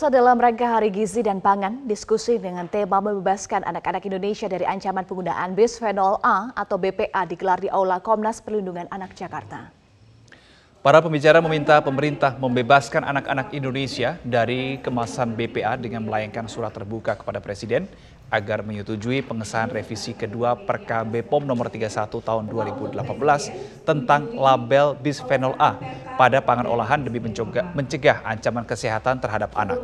Pemirsa dalam rangka Hari Gizi dan Pangan, diskusi dengan tema membebaskan anak-anak Indonesia dari ancaman penggunaan bisphenol A atau BPA digelar di Aula Komnas Perlindungan Anak Jakarta. Para pembicara meminta pemerintah membebaskan anak-anak Indonesia dari kemasan BPA dengan melayangkan surat terbuka kepada Presiden agar menyetujui pengesahan revisi kedua Perka BPOM nomor 31 tahun 2018 tentang label bisphenol A pada pangan olahan demi mencegah, mencegah ancaman kesehatan terhadap anak.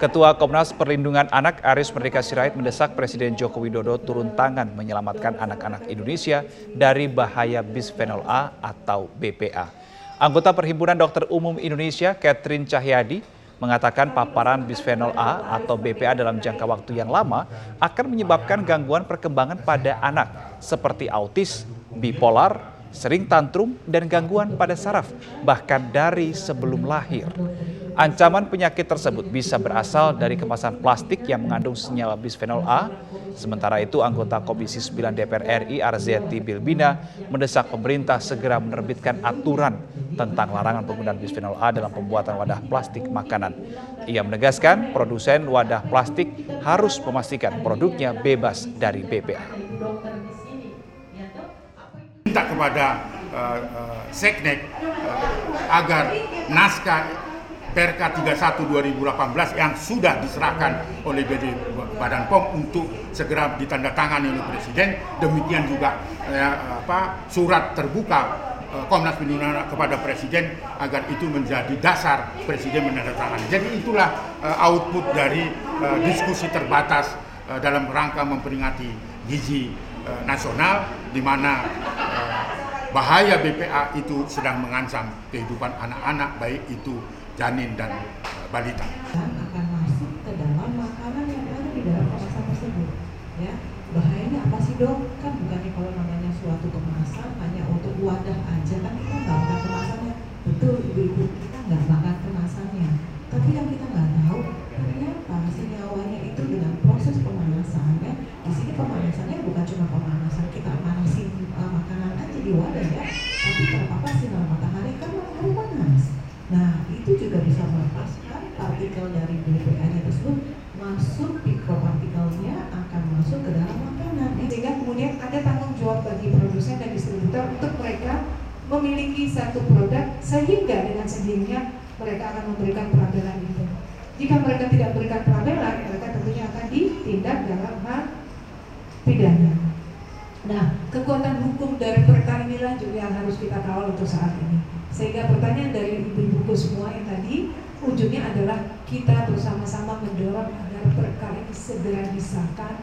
Ketua Komnas Perlindungan Anak Aris Merdeka Sirait mendesak Presiden Joko Widodo turun tangan menyelamatkan anak-anak Indonesia dari bahaya bisphenol A atau BPA. Anggota Perhimpunan Dokter Umum Indonesia, Catherine Cahyadi, mengatakan paparan bisphenol A atau BPA dalam jangka waktu yang lama akan menyebabkan gangguan perkembangan pada anak seperti autis, bipolar, sering tantrum, dan gangguan pada saraf, bahkan dari sebelum lahir. Ancaman penyakit tersebut bisa berasal dari kemasan plastik yang mengandung senyawa bisphenol A. Sementara itu, anggota Komisi 9 DPR RI Arzeti Bilbina mendesak pemerintah segera menerbitkan aturan tentang larangan penggunaan bisphenol A dalam pembuatan wadah plastik makanan. Ia menegaskan produsen wadah plastik harus memastikan produknya bebas dari BPA. Minta kepada uh, uh, Seknek uh, agar naskah Perka 31 2018 yang sudah diserahkan oleh BD Badan POM untuk segera ditandatangani oleh Presiden. Demikian juga eh, apa, surat terbuka eh, Komnas Perlindungan kepada Presiden agar itu menjadi dasar Presiden menandatangani. Jadi itulah eh, output dari diskusi terbatas dalam rangka memperingati gizi nasional di mana bahaya BPA itu sedang mengancam kehidupan anak-anak baik itu janin dan balita. akan masuk ke dalam makanan yang ada di dalam kemasan tersebut. Ya, bahayanya apa sih dok? Kan bukannya kalau namanya suatu kemasan hanya untuk wadah aja kan kita nggak makan kemasannya. Betul ibu-ibu kita nggak makan kemasannya. Tapi yang kita nggak tahu ternyata senyawanya itu dengan proses pemanasan ya. Di sini pemanasannya bukan cuma pemanasan kita manasin uh, makanan aja di wadah ya, tapi terpapar sinar matahari kan matahari panas. Nah, itu juga bisa melepaskan partikel dari BPA-nya tersebut masuk mikropartikelnya akan masuk ke dalam makanan. Sehingga kemudian ada tanggung jawab bagi produsen dan distributor untuk mereka memiliki satu produk sehingga dengan sendirinya mereka akan memberikan pelabelan itu. Jika mereka tidak berikan pelabelan, mereka tentunya akan ditindak dalam hal pidana. Nah, kekuatan hukum dari perkara inilah juga yang harus kita kawal untuk saat ini. Sehingga pertanyaan dari ibu-ibuku semua yang tadi ujungnya adalah kita bersama-sama mendorong agar perkara ini segera disahkan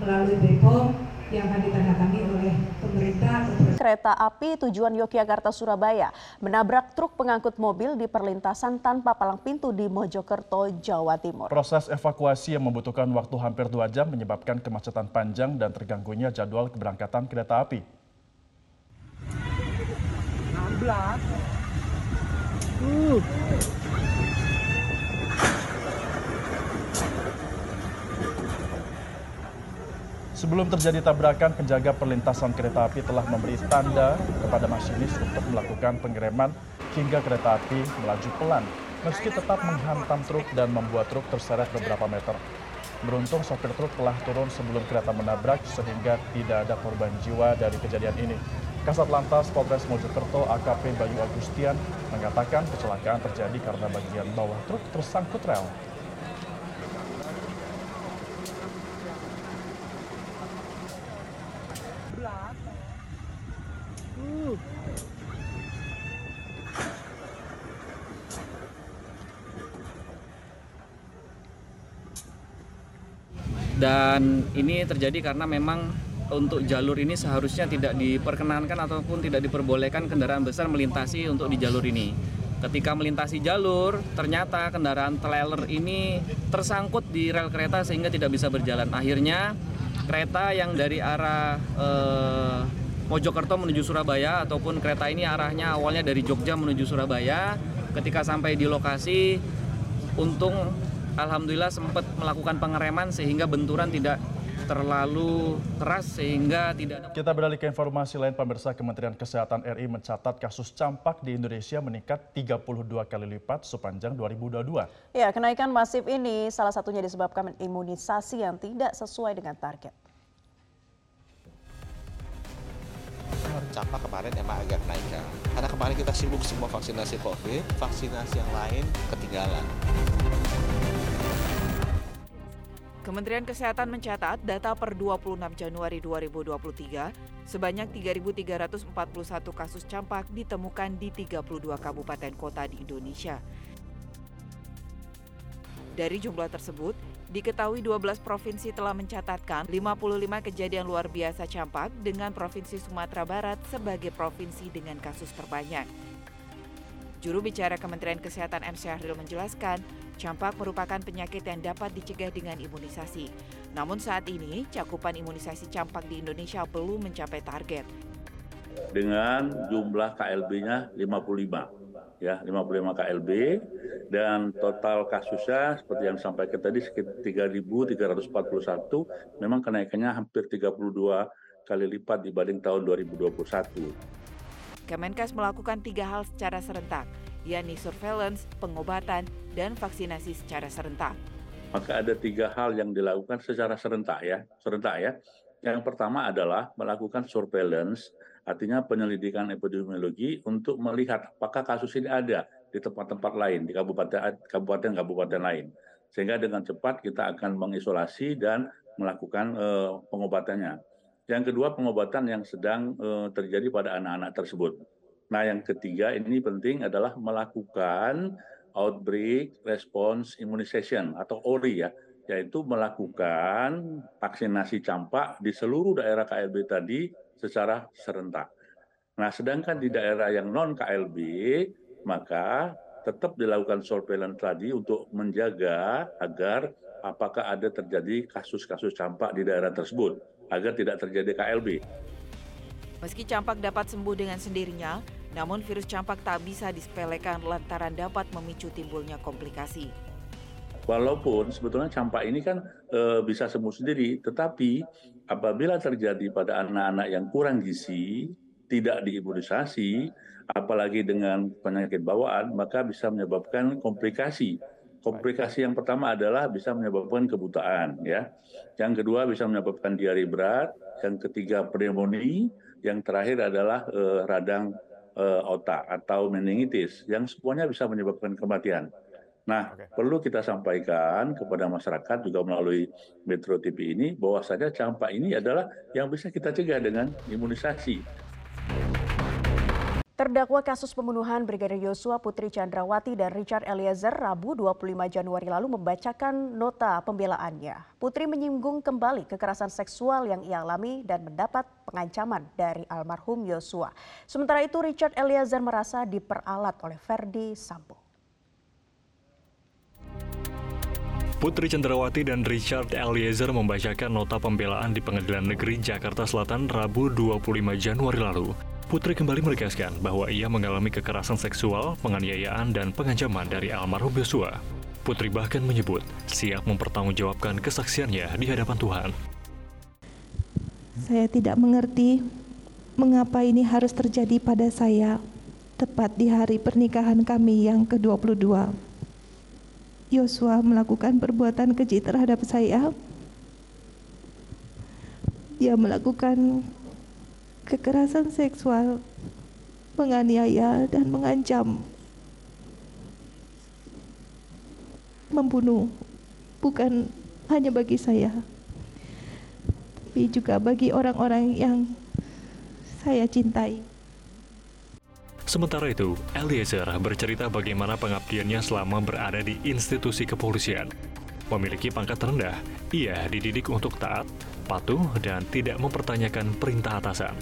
melalui BPOM yang akan ditandatangani oleh pemerintah. Kereta api tujuan Yogyakarta Surabaya menabrak truk pengangkut mobil di perlintasan tanpa palang pintu di Mojokerto, Jawa Timur. Proses evakuasi yang membutuhkan waktu hampir dua jam menyebabkan kemacetan panjang dan terganggunya jadwal keberangkatan kereta api. 16. Sebelum terjadi tabrakan, penjaga perlintasan kereta api telah memberi tanda kepada masinis untuk melakukan pengereman hingga kereta api melaju pelan, meski tetap menghantam truk dan membuat truk terseret beberapa meter. Beruntung sopir truk telah turun sebelum kereta menabrak sehingga tidak ada korban jiwa dari kejadian ini. Kasat Lantas Polres Mojokerto AKP Bayu Agustian mengatakan kecelakaan terjadi karena bagian bawah truk tersangkut rel. Dan ini terjadi karena memang untuk jalur ini seharusnya tidak diperkenankan ataupun tidak diperbolehkan kendaraan besar melintasi untuk di jalur ini. Ketika melintasi jalur, ternyata kendaraan trailer ini tersangkut di rel kereta sehingga tidak bisa berjalan. Akhirnya kereta yang dari arah eh, Mojokerto menuju Surabaya ataupun kereta ini arahnya awalnya dari Jogja menuju Surabaya, ketika sampai di lokasi untung alhamdulillah sempat melakukan pengereman sehingga benturan tidak terlalu keras sehingga tidak ada Kita beralih ke informasi lain, pemirsa Kementerian Kesehatan RI mencatat kasus campak di Indonesia meningkat 32 kali lipat sepanjang 2022. Ya, kenaikan masif ini salah satunya disebabkan imunisasi yang tidak sesuai dengan target. campak kemarin emang agak naik ya. Karena kemarin kita sibuk semua vaksinasi COVID, vaksinasi yang lain ketinggalan. Kementerian Kesehatan mencatat data per 26 Januari 2023, sebanyak 3.341 kasus campak ditemukan di 32 kabupaten kota di Indonesia. Dari jumlah tersebut, diketahui 12 provinsi telah mencatatkan 55 kejadian luar biasa campak dengan Provinsi Sumatera Barat sebagai provinsi dengan kasus terbanyak. Juru bicara Kementerian Kesehatan M. Syahril menjelaskan, campak merupakan penyakit yang dapat dicegah dengan imunisasi. Namun saat ini, cakupan imunisasi campak di Indonesia belum mencapai target. Dengan jumlah KLB-nya 55 ya 55 KLB dan total kasusnya seperti yang disampaikan tadi sekitar 3.341 memang kenaikannya hampir 32 kali lipat dibanding tahun 2021. Kemenkes melakukan tiga hal secara serentak, yakni surveillance, pengobatan, dan vaksinasi secara serentak. Maka ada tiga hal yang dilakukan secara serentak ya, serentak ya. Yang pertama adalah melakukan surveillance, artinya penyelidikan epidemiologi untuk melihat apakah kasus ini ada di tempat-tempat lain, di kabupaten kabupaten-kabupaten lain. Sehingga dengan cepat kita akan mengisolasi dan melakukan uh, pengobatannya. Yang kedua, pengobatan yang sedang uh, terjadi pada anak-anak tersebut. Nah, yang ketiga ini penting adalah melakukan outbreak response immunization atau ORI ya, yaitu melakukan vaksinasi campak di seluruh daerah KLB tadi secara serentak. Nah, sedangkan di daerah yang non KLB, maka tetap dilakukan surveillance tadi untuk menjaga agar apakah ada terjadi kasus-kasus campak di daerah tersebut agar tidak terjadi KLB. Meski campak dapat sembuh dengan sendirinya, namun virus campak tak bisa disepelekan lantaran dapat memicu timbulnya komplikasi. Walaupun sebetulnya campak ini kan e, bisa sembuh sendiri, tetapi apabila terjadi pada anak-anak yang kurang gizi, tidak diimunisasi, apalagi dengan penyakit bawaan, maka bisa menyebabkan komplikasi. Komplikasi yang pertama adalah bisa menyebabkan kebutaan, ya. Yang kedua bisa menyebabkan diare berat, yang ketiga pneumonia, yang terakhir adalah e, radang e, otak atau meningitis, yang semuanya bisa menyebabkan kematian. Nah, okay. perlu kita sampaikan kepada masyarakat juga melalui Metro TV ini bahwasanya campak ini adalah yang bisa kita cegah dengan imunisasi. Terdakwa kasus pembunuhan Brigadir Yosua Putri Chandrawati dan Richard Eliezer Rabu 25 Januari lalu membacakan nota pembelaannya. Putri menyinggung kembali kekerasan seksual yang ia alami dan mendapat pengancaman dari almarhum Yosua. Sementara itu Richard Eliezer merasa diperalat oleh Ferdi Sambo. Putri Chandrawati dan Richard Eliezer membacakan nota pembelaan di Pengadilan Negeri Jakarta Selatan Rabu 25 Januari lalu. Putri kembali menegaskan bahwa ia mengalami kekerasan seksual, penganiayaan, dan pengancaman dari almarhum Yosua. Putri bahkan menyebut siap mempertanggungjawabkan kesaksiannya di hadapan Tuhan. Saya tidak mengerti mengapa ini harus terjadi pada saya tepat di hari pernikahan kami yang ke-22. Yosua melakukan perbuatan keji terhadap saya. Dia melakukan kekerasan seksual, menganiaya dan mengancam. Membunuh bukan hanya bagi saya, tapi juga bagi orang-orang yang saya cintai. Sementara itu, Eliezer bercerita bagaimana pengabdiannya selama berada di institusi kepolisian. Memiliki pangkat rendah, ia dididik untuk taat, patuh, dan tidak mempertanyakan perintah atasan.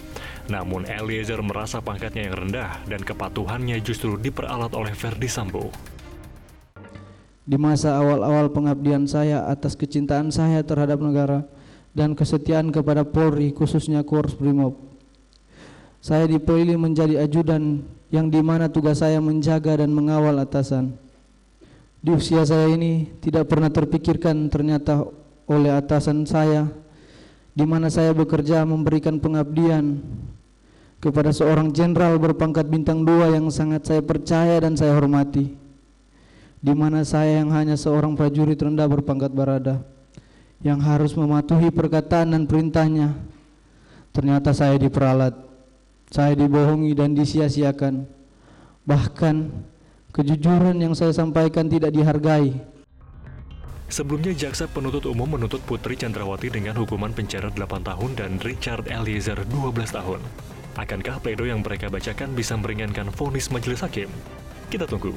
Namun Eliezer merasa pangkatnya yang rendah dan kepatuhannya justru diperalat oleh Verdi Sambo. Di masa awal-awal pengabdian saya atas kecintaan saya terhadap negara dan kesetiaan kepada Polri khususnya Korps Brimob, saya dipilih menjadi ajudan yang di mana tugas saya menjaga dan mengawal atasan. Di usia saya ini tidak pernah terpikirkan ternyata oleh atasan saya di mana saya bekerja memberikan pengabdian kepada seorang jenderal berpangkat bintang dua yang sangat saya percaya dan saya hormati, di mana saya yang hanya seorang prajurit rendah berpangkat barada, yang harus mematuhi perkataan dan perintahnya. Ternyata saya diperalat, saya dibohongi dan disia-siakan. Bahkan kejujuran yang saya sampaikan tidak dihargai. Sebelumnya, Jaksa Penuntut Umum menuntut Putri Chandrawati dengan hukuman penjara 8 tahun dan Richard Eliezer 12 tahun. Akankah pledoi yang mereka bacakan bisa meringankan vonis majelis hakim? Kita tunggu.